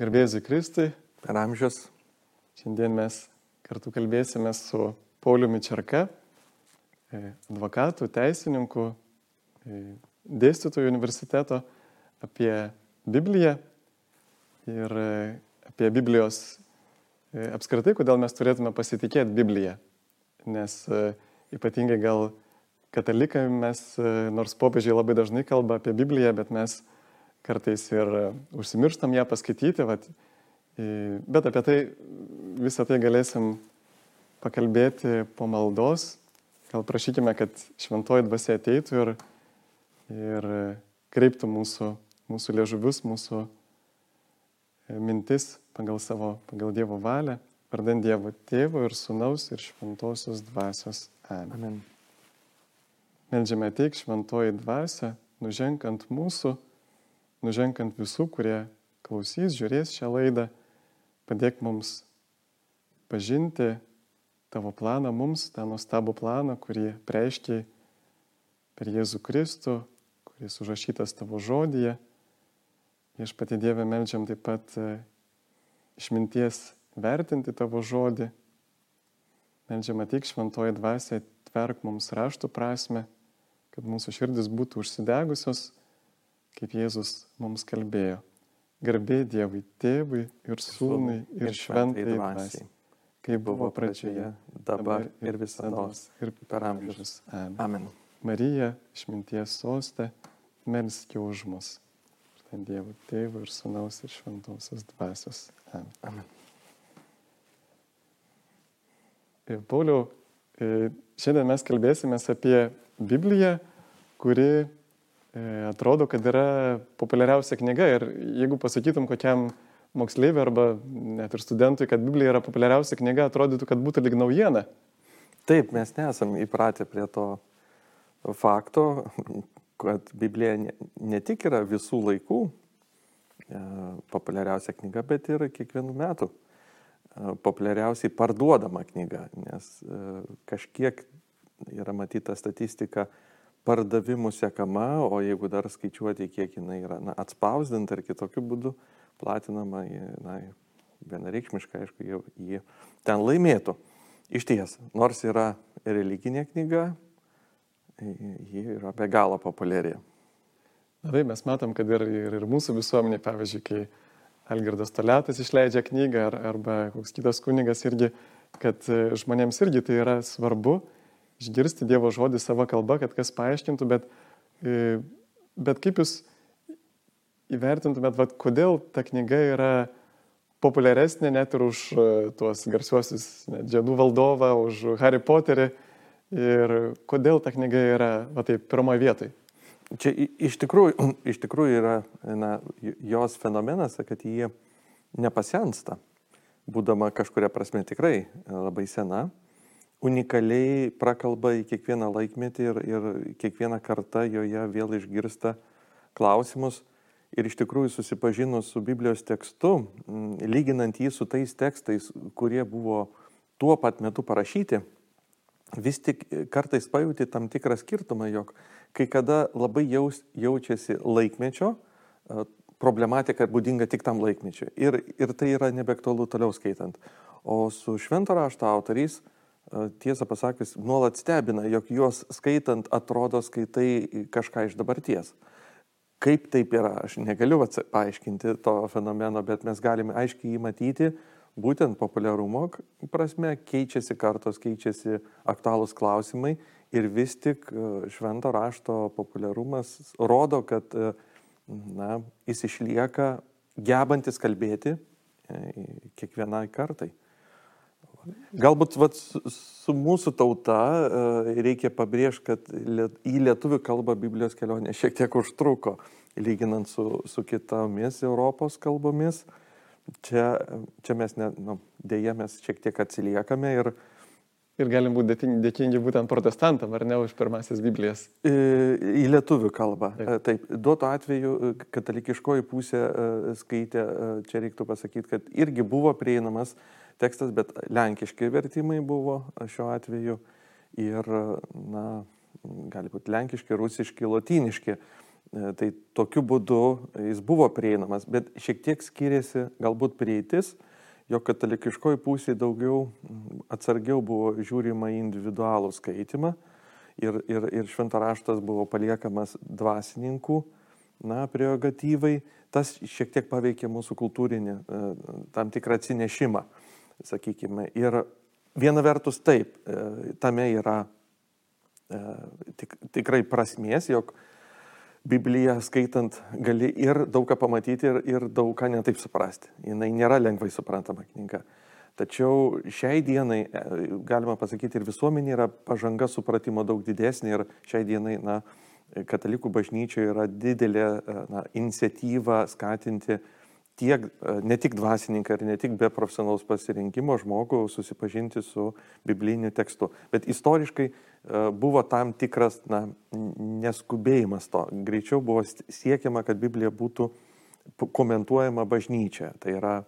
Garbėsiu Kristui. Per amžius. Šiandien mes kartu kalbėsime su Pauliumi Čerka, e, advokatu, teisininku, e, dėstytojų universiteto apie Bibliją ir e, apie Biblijos apskritai, kodėl mes turėtume pasitikėti Bibliją. Nes ypatingai gal katalikai mes, nors popiežiai labai dažnai kalba apie Bibliją, bet mes kartais ir užsimirštam ją paskaityti, vat, bet apie tai visą tai galėsim pakalbėti po maldos. Gal prašykime, kad šventoji dvasia ateitų ir, ir kreiptų mūsų, mūsų liežuvius, mūsų mintis pagal savo, pagal Dievo valią, vardant Dievo tėvo ir sunaus ir šventosios dvasios. Amen. Amen. Meldžiame ateik šventoji dvasia, nuženk ant mūsų nuženk ant visų, kurie klausys, žiūrės šią laidą, padėk mums pažinti tavo planą, mums tą nuostabų planą, kurį preiškiai per Jėzų Kristų, kuris užrašytas tavo žodyje. Iš pati Dievę melžiam taip pat e, išminties vertinti tavo žodį. Melžiam atik šventoji dvasia, tverk mums raštų prasme, kad mūsų širdis būtų užsidegusios kaip Jėzus mums kalbėjo. Garbė Dievui, Tėvui ir Sūnui ir Šventai Dvasiai, kaip buvo pradžioje, dabar ir visada, ir per amžius. Amen. Marija, išminties sostė, melskė už mus. Ten Dievo Tėvų ir Sūnaus ir Šventosios Dvasios. Amen. Amen. Ir Pauliau, e, šiandien mes kalbėsime apie Bibliją, kuri E, atrodo, kad yra populiariausia knyga ir jeigu pasakytum kokiam moksleiviui arba net ir studentui, kad Biblija yra populiariausia knyga, atrodytų, kad būtų lyg naujiena. Taip, mes nesam įpratę prie to fakto, kad Biblija ne, tik yra visų laikų e, populiariausia knyga, bet ir kiekvienų metų e, populiariausiai parduodama knyga, nes e, kažkiek yra matyta statistika, pardavimų sekama, o jeigu dar skaičiuoti, kiek jinai yra na, atspausdinta ir kitokiu būdu platinama, na, vienareikšmiškai, aišku, jau jį ten laimėtų. Iš ties, nors yra religinė knyga, ji yra be galo populiari. Na taip, mes matom, kad ir, ir, ir mūsų visuomenė, pavyzdžiui, kai Algirdas Toletas išleidžia knygą ar, arba koks kitas kunigas irgi, kad žmonėms irgi tai yra svarbu, išgirsti Dievo žodį savo kalba, kad kas paaiškintų, bet, e, bet kaip jūs įvertintumėt, vat, kodėl ta knyga yra populiaresnė net ir už e, tuos garsiuosius Džiadų valdovą, už Harry Potterį ir kodėl ta knyga yra va, taip pirmoje vietoje. Čia iš tikrųjų, iš tikrųjų yra na, jos fenomenas, kad jie nepasensta, būdama kažkuria prasme tikrai labai sena unikaliai prakalba į kiekvieną laikmetį ir, ir kiekvieną kartą joje vėl išgirsta klausimus. Ir iš tikrųjų susipažinus su Biblijos tekstu, lyginant jį su tais tekstais, kurie buvo tuo pat metu parašyti, vis tik kartais pajūti tam tikrą skirtumą, jog kai kada labai jaus, jaučiasi laikmečio problematika būdinga tik tam laikmečiui. Ir, ir tai yra nebeaktualu toliau skaitant. O su švento rašto autoriais tiesą pasakius, nuolat stebina, jog juos skaitant atrodo skaitai kažką iš dabarties. Kaip taip yra, aš negaliu paaiškinti to fenomeno, bet mes galime aiškiai jį matyti, būtent populiarumo prasme keičiasi kartos, keičiasi aktualūs klausimai ir vis tik švento rašto populiarumas rodo, kad na, jis išlieka gebantis kalbėti e, kiekvienai kartai. Galbūt vat, su mūsų tauta e, reikia pabrėžti, kad į lietuvių kalbą Biblijos kelionė šiek tiek užtruko, lyginant su, su kitomis Europos kalbomis. Čia, čia mes, ne, nu, dėja, mes šiek tiek atsiliekame ir, Ir galim būti dėkingi būtent protestantam, ar ne, už pirmasis Biblijas? Į, į lietuvių kalbą. Taip. Taip, duoto atveju katalikiškoji pusė skaitė, čia reiktų pasakyti, kad irgi buvo prieinamas tekstas, bet lenkiški vertimai buvo šiuo atveju. Ir, na, gali būti lenkiški, rusiški, lotyniški. E, tai tokiu būdu jis buvo prieinamas, bet šiek tiek skiriasi galbūt prieitis, jo katalikiškoji pusė daugiau atsargiau buvo žiūrima į individualų skaitimą. Ir, ir, ir šventaraštas buvo paliekamas dvasininkų na, prerogatyvai, tas šiek tiek paveikė mūsų kultūrinį e, tam tikrą atsinešimą, sakykime. Ir viena vertus taip, e, tame yra tik, tikrai prasmės, jog Bibliją skaitant gali ir daug ką pamatyti, ir, ir daug ką netaip suprasti. Jis nėra lengvai suprantama knyga. Tačiau šiai dienai, e, galima pasakyti, ir visuomenė yra pažanga supratimo daug didesnė ir šiai dienai, na, katalikų bažnyčioje yra didelė e, na, iniciatyva skatinti tiek, e, ne tik dvasininką ir ne tik be profesionalaus pasirinkimo žmogų susipažinti su bibliniu tekstu. Bet istoriškai E, buvo tam tikras na, neskubėjimas to. Greičiau buvo siekiama, kad Biblija būtų komentuojama bažnyčia. Tai yra e,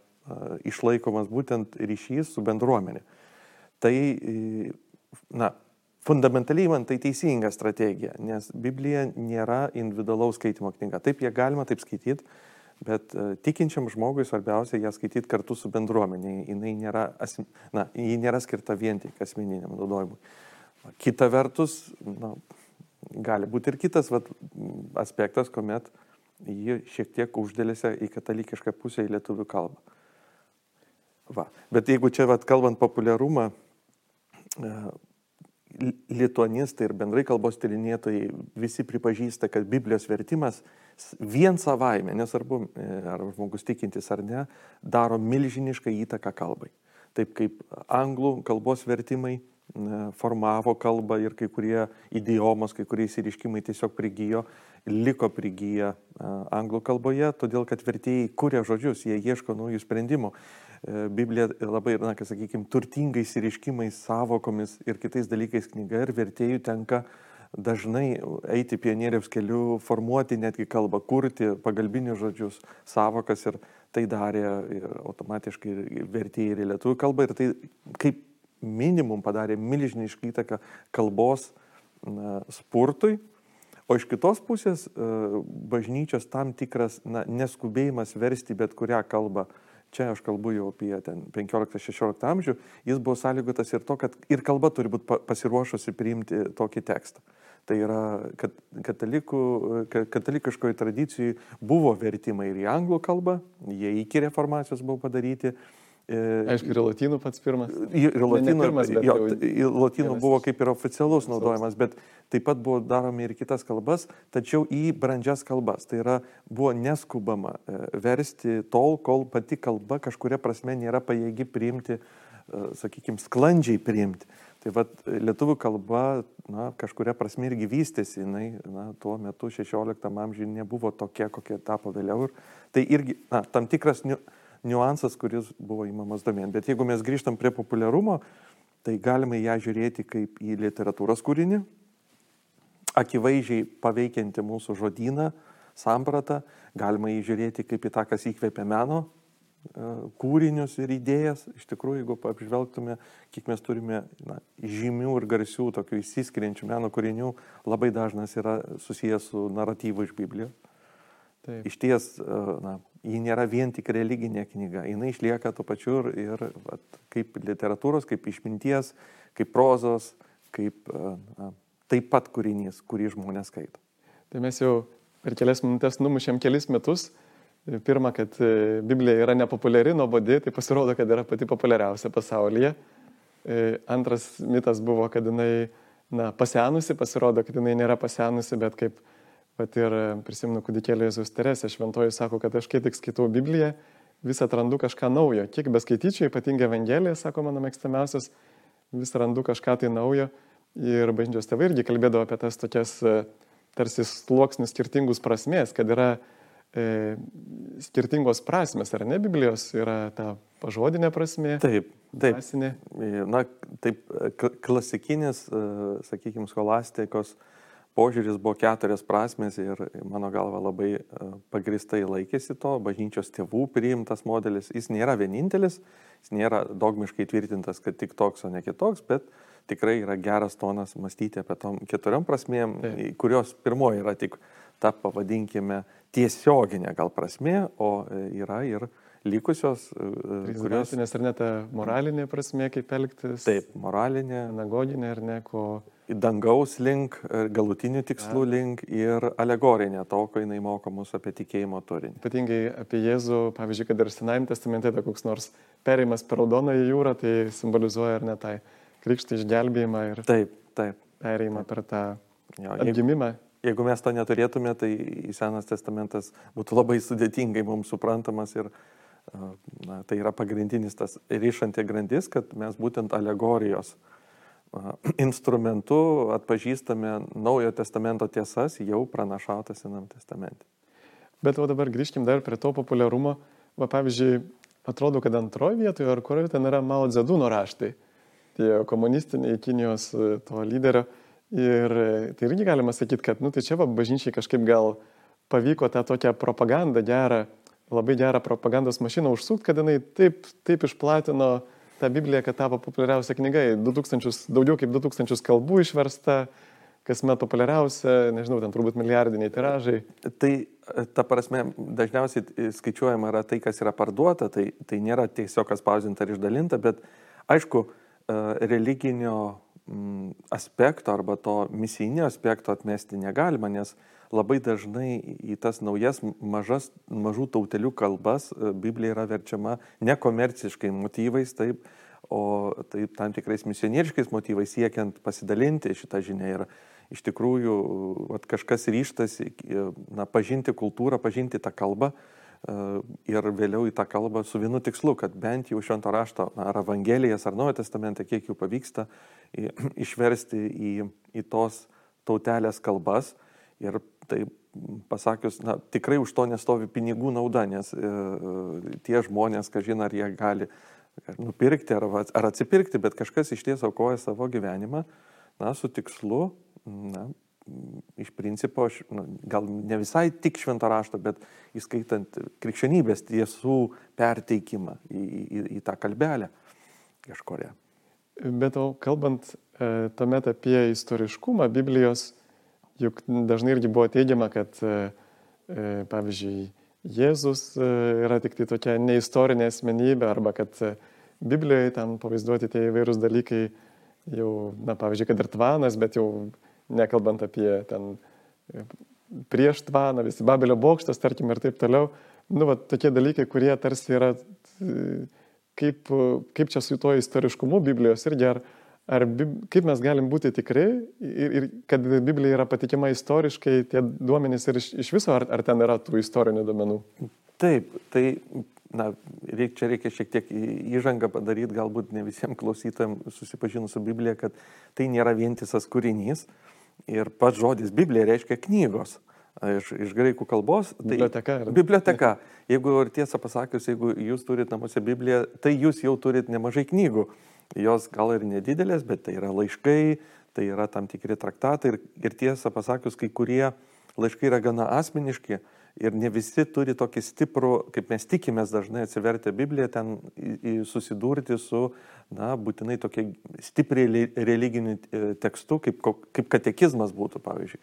išlaikomas būtent ryšys su bendruomenė. Tai, na, fundamentaliai man tai teisinga strategija, nes Biblija nėra individualaus skaitimo knyga. Taip, ją galima taip skaityti, bet tikinčiam žmogui svarbiausia ją skaityti kartu su bendruomenė. Jis nėra, na, nėra skirta vien tik asmeniniam naudojimui. Kita vertus, na, gali būti ir kitas vat, aspektas, kuomet ji šiek tiek uždėlėse į katalikišką pusę į lietuvių kalbą. Va. Bet jeigu čia, vat, kalbant populiarumą, e, lituanistai ir bendrai kalbos tyrinėtojai visi pripažįsta, kad Biblijos vertimas vien savaime, nesvarbu, e, ar žmogus tikintis ar ne, daro milžinišką įtaką kalbai. Taip kaip anglų kalbos vertimai formavo kalbą ir kai kurie idiomos, kai kurie įsiriškimai tiesiog prigijo, liko prigiję anglų kalboje, todėl kad vertėjai kuria žodžius, jie ieško naujų sprendimų. E, Biblija labai, na, kaip sakykime, turtingais įriškimais, savokomis ir kitais dalykais knyga ir vertėjų tenka dažnai eiti pionieriaus keliu, formuoti netgi kalbą, kurti pagalbinius žodžius, savokas ir tai darė ir automatiškai vertėjai ir lietuvių kalbą ir tai kaip minimum padarė milžinišką įtaką kalbos na, spurtui, o iš kitos pusės e, bažnyčios tam tikras na, neskubėjimas versti bet kurią kalbą, čia aš kalbu jau apie 15-16 amžių, jis buvo sąlygotas ir to, kad ir kalba turi būti pasiruošusi priimti tokį tekstą. Tai yra, kad katalikų, katalikiškoje tradicijoje buvo vertimai ir į anglų kalbą, jie iki reformacijos buvo padaryti, Aišku, ir latynų pats pirmas. Ir latynų, pirmas, jo, jau... latynų buvo kaip ir oficialus naudojimas, bet taip pat buvo daromi ir kitas kalbas, tačiau į brandžias kalbas. Tai yra, buvo neskubama e, versti tol, kol pati kalba kažkuria prasme nėra pajėgi priimti, e, sakykime, sklandžiai priimti. Tai vad lietuvių kalba, na, kažkuria prasme irgi vystėsi, jinai, na, tuo metu 16 amžiuje nebuvo tokia, kokia tapo vėliau. Ir tai irgi, na, tam tikras... Niu, niuansas, kuris buvo įmamas domėn. Bet jeigu mes grįžtam prie populiarumo, tai galima ją žiūrėti kaip į literatūros kūrinį, akivaizdžiai paveikianti mūsų žodyną, sampratą, galima jį žiūrėti kaip į tą, kas įkvėpia meno e, kūrinius ir idėjas. Iš tikrųjų, jeigu apžvelgtume, kiek mes turime na, žymių ir garsių, tokių įsiskiriančių meno kūrinių, labai dažnas yra susijęs su naratyvu iš Biblijos. Taip. Iš ties, e, na, ji nėra vien tik religinė knyga, jinai išlieka tuo pačiu ir, ir at, kaip literatūros, kaip išminties, kaip prozos, kaip e, na, taip pat kūrinys, kurį žmonės skaito. Tai mes jau per kelias minutės numušėm kelis metus. Pirma, kad e, Biblija yra nepopuliari, nuobodi, tai pasirodo, kad yra pati populiariausia pasaulyje. Antras mitas buvo, kad jinai na, pasenusi, pasirodo, kad jinai nėra pasenusi, bet kaip Pat ir e, prisimenu kūdikėlį Jėzus Teresė, šventoji sako, kad aš kai tik skaitau Bibliją, vis atrandu kažką naujo. Kiek beskaityčiau, ypatingai Evangeliją, sako mano mėgstamiausias, vis randu kažką tai naujo. Ir bažnyčios tėvai irgi kalbėdavo apie tas tokias e, tarsi sluoksnius skirtingus prasmės, kad yra e, skirtingos prasmes, ar ne Biblijos, yra ta pažodinė prasme. Taip, taip. Prasinė. Na, taip, klasikinis, sakykime, scholastikos požiūris buvo keturias prasmes ir mano galva labai e, pagristai laikėsi to, bažnyčios tėvų priimtas modelis. Jis nėra vienintelis, jis nėra dogmiškai tvirtintas, kad tik toks, o ne kitoks, bet tikrai yra geras tonas mąstyti apie tom keturiom prasmėm, Taip. kurios pirmoji yra tik ta, pavadinkime, tiesioginė gal prasme, o yra ir likusios, kurios... Nes ar ne ta moralinė prasme, kaip elgtis? Taip, moralinė. Anagoginė ar ne, ko dangaus link, e, galutinių tikslų link ir alegorinė to, ko jinai moko mus apie tikėjimo turinį. Ypatingai apie Jėzų, pavyzdžiui, kad ir Senajame testamente tai koks nors perėjimas per raudoną į jūrą, tai simbolizuoja ar ne tai krikštą išgelbėjimą ir taip, taip. perėjimą per tą jo, atgimimą. Jeigu, jeigu mes to neturėtume, tai Senas testamentas būtų labai sudėtingai mums suprantamas ir na, tai yra pagrindinis tas ryšanti grandis, kad mes būtent alegorijos instrumentu atpažįstame Naujojo testamento tiesas jau pranašautas Senam testamente. Bet o dabar grįžkim dar prie to populiarumo. Va, pavyzdžiui, atrodo, kad antroje vietoje ar kurioje ten yra Mao Zedūno raštai, tie komunistiniai Kinijos e, to lyderio. Ir e, tai irgi galima sakyti, kad, nu, tai čia va, bažnyčiai kažkaip gal pavyko tą tokią propagandą gerą, labai gerą propagandos mašiną užsukti, kad jinai taip, taip išplatino uh, ta Biblija, kad tapo populiariausia knyga, 2000, daugiau kaip 2000 kalbų išversta, kasmet populiariausia, nežinau, ten turbūt milijardiniai tiražai. Tai ta prasme, dažniausiai skaičiuojama yra tai, kas yra parduota, tai, tai nėra tiesiog spausinta ir išdalinta, bet aišku, e, religinio aspekto arba to misijinio aspekto atmesti negalima, nes labai dažnai į tas naujas mažas, mažų tautelių kalbas e, Biblija yra verčiama nekomerciškai motyvais, taip, o taip tam tikrais misionieriškais motyvais siekiant pasidalinti šitą žinią. Ir iš tikrųjų at, kažkas ryštasi e, na, pažinti kultūrą, pažinti tą kalbą e, ir vėliau į tą kalbą su vienu tikslu, kad bent jau švento rašto ar Evangelijas ar Naujo testamentą, kiek jų pavyksta išversti į, į tos tautelės kalbas ir tai pasakius, na, tikrai už to nestovi pinigų nauda, nes e, tie žmonės, kažin ar jie gali nupirkti ar, ar atsipirkti, bet kažkas iš ties aukoja savo gyvenimą, na, su tikslu, na, iš principo, aš, na, gal ne visai tik šventą raštą, bet įskaitant krikščionybės tiesų perteikimą į, į, į tą kalbelę kažkuria. Bet o kalbant e, tuomet apie istoriškumą Biblijos, Juk dažnai irgi buvo teigiama, kad, e, e, pavyzdžiui, Jėzus e, yra tik tai tokia neistorinė asmenybė arba kad Biblijoje ten pavaizduoti tie įvairūs dalykai jau, na, pavyzdžiui, kad ir tvanas, bet jau nekalbant apie ten prieš tvaną, visi Babelio bokštas, tarkim, ir taip toliau. Nu, va, tokie dalykai, kurie tarsi yra, kaip, kaip čia su tuo istoriškumu Biblijos irgi, ar, ar kaip mes galim būti tikri ir, ir kad Biblija yra patikima istoriškai, tie duomenys ir iš, iš viso, ar, ar ten yra tų istorinių duomenų? Taip, tai na, reik, čia reikia šiek tiek įžangą padaryti, galbūt ne visiems klausytojams susipažinus su Biblija, kad tai nėra vientisas kūrinys ir pats žodis Biblija reiškia knygos. Iš, iš graikų kalbos. Tai biblioteka. Ar... Biblioteka. Jeigu ir tiesą pasakius, jeigu jūs turite namuose Bibliją, tai jūs jau turite nemažai knygų. Jos gal ir nedidelės, bet tai yra laiškai, tai yra tam tikri traktatai ir, ir tiesą pasakius, kai kurie laiškai yra gana asmeniški ir ne visi turi tokį stiprų, kaip mes tikimės dažnai atsivertę Bibliją, ten susidurti su, na, būtinai tokia stipriai religiniu e, tekstu, kaip, kaip katekizmas būtų, pavyzdžiui.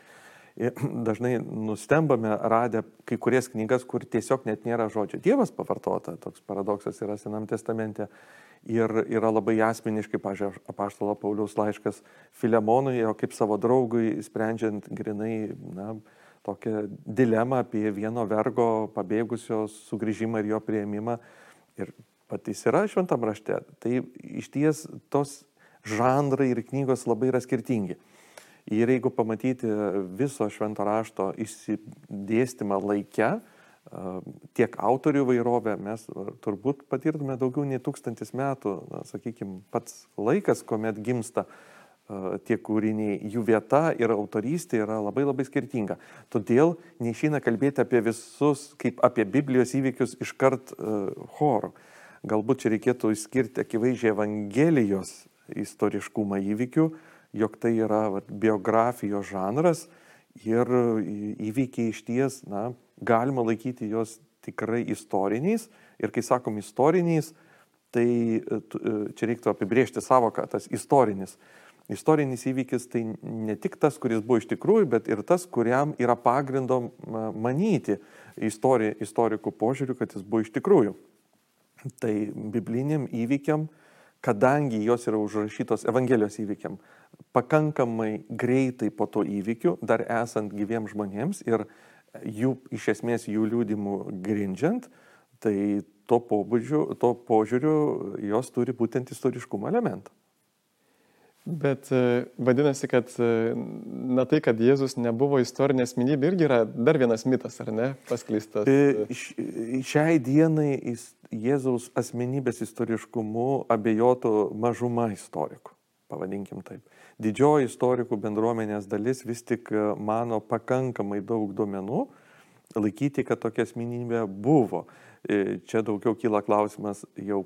Dažnai nustembame radę kai kurias knygas, kur tiesiog net nėra žodžio. Dievas pavartota, toks paradoksas yra Senam testamente ir yra labai asmeniškai, pažiūrėjau, apaštalo Pauliaus laiškas Filemonui, o kaip savo draugui, sprendžiant grinai, na, tokią dilemą apie vieno vergo pabėgusio sugrįžimą ir jo prieimimą. Ir patys yra šventam rašte. Tai iš ties tos žanrai ir knygos labai yra skirtingi. Ir jeigu pamatyti viso švento rašto išsidėstymą laikę, tiek autorių vairovę mes turbūt patirtume daugiau nei tūkstantis metų, sakykime, pats laikas, kuomet gimsta tie kūriniai, jų vieta ir autorystė yra labai labai skirtinga. Todėl neišeina kalbėti apie visus, kaip apie Biblijos įvykius iškart uh, chorų. Galbūt čia reikėtų išskirti akivaizdžiai Evangelijos istoriškumą įvykių, jog tai yra va, biografijos žanras ir įvykiai iš ties, na, galima laikyti juos tikrai istoriniais. Ir kai sakom istoriniais, tai e, e, čia reiktų apibriežti savoką, tas istorinis. istorinis įvykis tai ne tik tas, kuris buvo iš tikrųjų, bet ir tas, kuriam yra pagrindo manyti istori, istorikų požiūrių, kad jis buvo iš tikrųjų. Tai bibliniam įvykiam, kadangi jos yra užrašytos Evangelijos įvykiam, pakankamai greitai po to įvykiu, dar esant gyviems žmonėms ir jų, iš esmės jų liūdimų grindžiant, tai to, pobūdžiu, to požiūriu jos turi būtent istoriškumo elementą. Bet e, vadinasi, kad e, na tai, kad Jėzus nebuvo istorinė asmenybė, irgi yra dar vienas mitas, ar ne, paskleistas. E, šiai dienai Jėzaus asmenybės istoriškumu abejotų mažuma istorikų, pavadinkim taip. Didžioji istorikų bendruomenės dalis vis tik mano pakankamai daug duomenų laikyti, kad tokia asmenybė buvo. Čia daugiau kyla klausimas jau,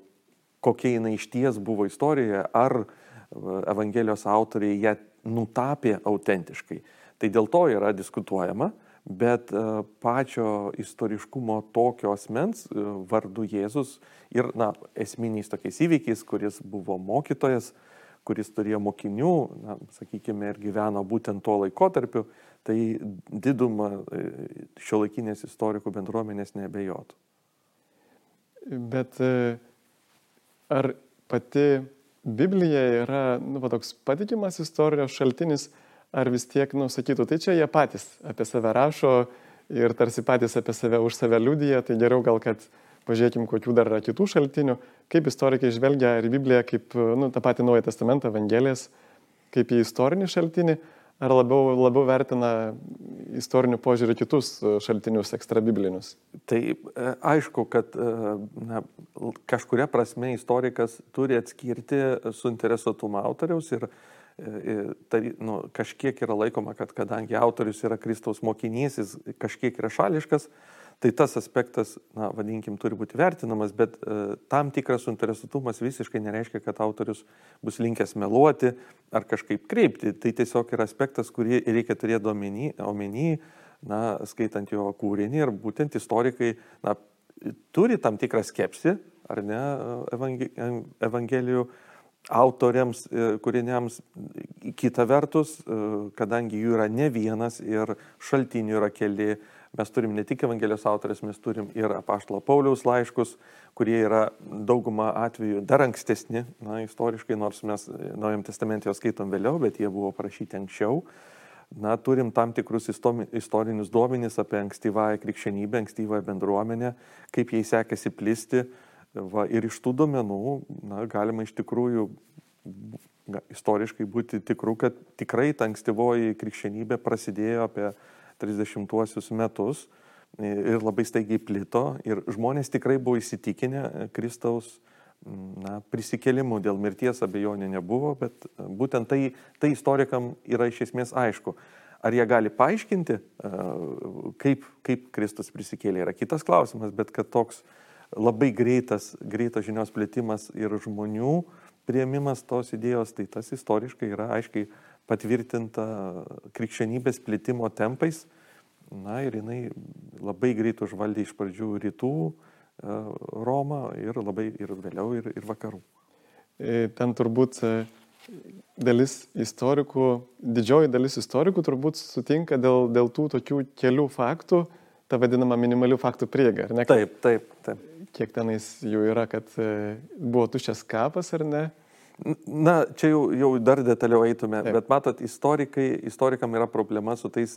kokia jinai iš ties buvo istorijoje, ar Evangelijos autoriai ją nutapė autentiškai. Tai dėl to yra diskutuojama, bet e, pačio istoriškumo tokio asmens e, vardu Jėzus ir na, esminiais tokiais įvykiais, kuris buvo mokytojas, kuris turėjo mokinių, na, sakykime, ir gyveno būtent tuo laikotarpiu, tai didumą e, šio laikinės istorikų bendruomenės nebejotų. Bet ar pati Biblija yra nu, va, toks patikimas istorijos šaltinis, ar vis tiek, nu, sakytų, tai čia jie patys apie save rašo ir tarsi patys apie save už save liudyja, tai geriau gal, kad pažiūrėkim, kokių dar yra kitų šaltinių, kaip istorikai žvelgia ir Bibliją kaip nu, tą patį Naują Testamentą, Evangelijas, kaip į istorinį šaltinį, ar labiau, labiau vertina istorinių požiūrių kitus šaltinius, ekstrabiblinius? Tai e, aišku, kad e, na, kažkuria prasme istorikas turi atskirti suinteresuotumą autoriaus ir tai, nu, kažkiek yra laikoma, kad kadangi autorius yra Kristaus mokinys, jis kažkiek yra šališkas, Tai tas aspektas, na, vadinkim, turi būti vertinamas, bet e, tam tikras suinteresuotumas visiškai nereiškia, kad autorius bus linkęs meluoti ar kažkaip kreipti. Tai tiesiog yra aspektas, kurį reikia turėti omeny, omeny na, skaitant jo kūrinį ir būtent istorikai, na, turi tam tikrą skepsį, ar ne, evangelijų autoriams, e, kūriniams. Kita vertus, e, kadangi jų yra ne vienas ir šaltinių yra keli, Mes turim ne tik Evangelijos autorius, mes turim ir apaštalo Pauliaus laiškus, kurie yra daugumą atvejų dar ankstesni, na, istoriškai, nors mes Naujam testamente juos skaitom vėliau, bet jie buvo parašyti anksčiau. Na, turim tam tikrus istorinius duomenys apie ankstyvąją krikščionybę, ankstyvąją bendruomenę, kaip jai sekėsi plisti. Va, ir iš tų duomenų na, galima iš tikrųjų istoriškai būti tikru, kad tikrai ta ankstyvoji krikščionybė prasidėjo apie 30-uosius metus ir labai staigiai plito ir žmonės tikrai buvo įsitikinę Kristaus na, prisikėlimu, dėl mirties abejonė nebuvo, bet būtent tai, tai istorikam yra iš esmės aišku. Ar jie gali paaiškinti, kaip, kaip Kristus prisikėlė, yra kitas klausimas, bet kad toks labai greitas, greitas žinios plėtimas ir žmonių prieimimas tos idėjos, tai tas istoriškai yra aiškiai patvirtinta krikščionybės plėtimo tempais. Na ir jinai labai greit užvaldė iš pradžių rytų e, Romą ir labai ir vėliau ir, ir vakarų. E, ten turbūt e, dalis istorikų, didžioji dalis istorikų turbūt sutinka dėl, dėl tų tokių kelių faktų, ta vadinama minimalių faktų prieiga, ar ne? Taip, taip, taip. Kiek tenais jų yra, kad buvo tuščias kapas ar ne? Na, čia jau, jau dar detaliau eitume, Taip. bet matot, istorikam yra problema su tais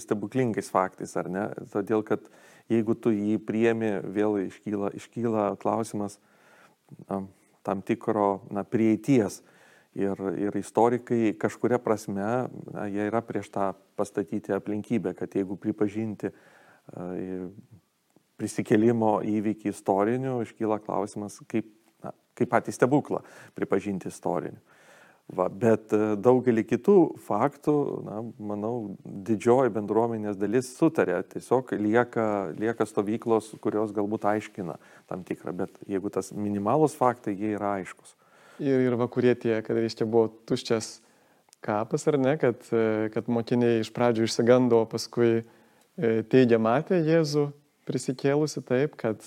stebuklingais faktais, ar ne? Todėl, kad jeigu tu jį priemi, vėl iškyla, iškyla klausimas na, tam tikro na, prieities. Ir, ir istorikai kažkuria prasme, na, jie yra prieš tą pastatyti aplinkybę, kad jeigu pripažinti uh, prisikėlimo įvykį istoriniu, iškyla klausimas, kaip kaip patį stebuklą pripažinti istoriniu. Va, bet e, daugelį kitų faktų, na, manau, didžioji bendruomenės dalis sutarė, tiesiog lieka, lieka stovyklos, kurios galbūt aiškina tam tikrą, bet jeigu tas minimalus faktai, jie yra aiškus. Ir, ir va, kurie tie, kad reiškia buvo tuščias kapas ar ne, kad, e, kad mokiniai iš pradžių išsigando, paskui e, teigia matė Jėzų prisikėlusi taip, kad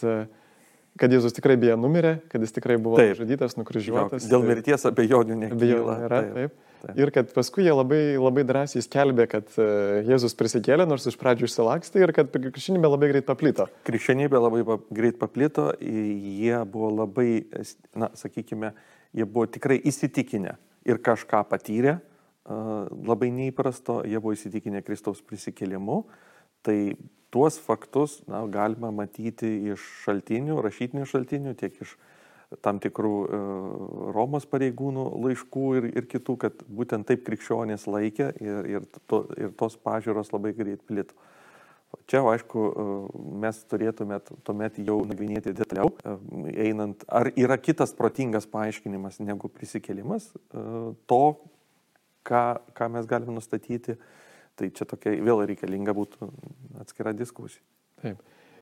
kad Jėzus tikrai beje numirė, kad jis tikrai buvo Taip. žudytas, nukryžiuotas. Dėl mirties abejonių nekyla. Abejonių nėra, taip. taip. Ir kad paskui jie labai, labai drąsiai skelbė, kad e, Jėzus prisikėlė, nors iš pradžių išsilakstė ir kad krikščionybė labai greit paplito. Krikščionybė labai pa, greit paplito, jie buvo labai, na, sakykime, jie buvo tikrai įsitikinę ir kažką patyrė, labai neįprasto, jie buvo įsitikinę Kristaus prisikėlimu. Tai tuos faktus na, galima matyti iš šaltinių, rašytinių šaltinių, tiek iš tam tikrų e, Romos pareigūnų laiškų ir, ir kitų, kad būtent taip krikščionės laikė ir, ir, to, ir tos pažiūros labai greit plito. Čia, aišku, e, mes turėtume tuomet jau nagrinėti detaliau, e, einant, ar yra kitas protingas paaiškinimas negu prisikėlimas to, ką, ką mes galime nustatyti Tai čia tokia vėl reikalinga būtų atskira diskusija. Taip.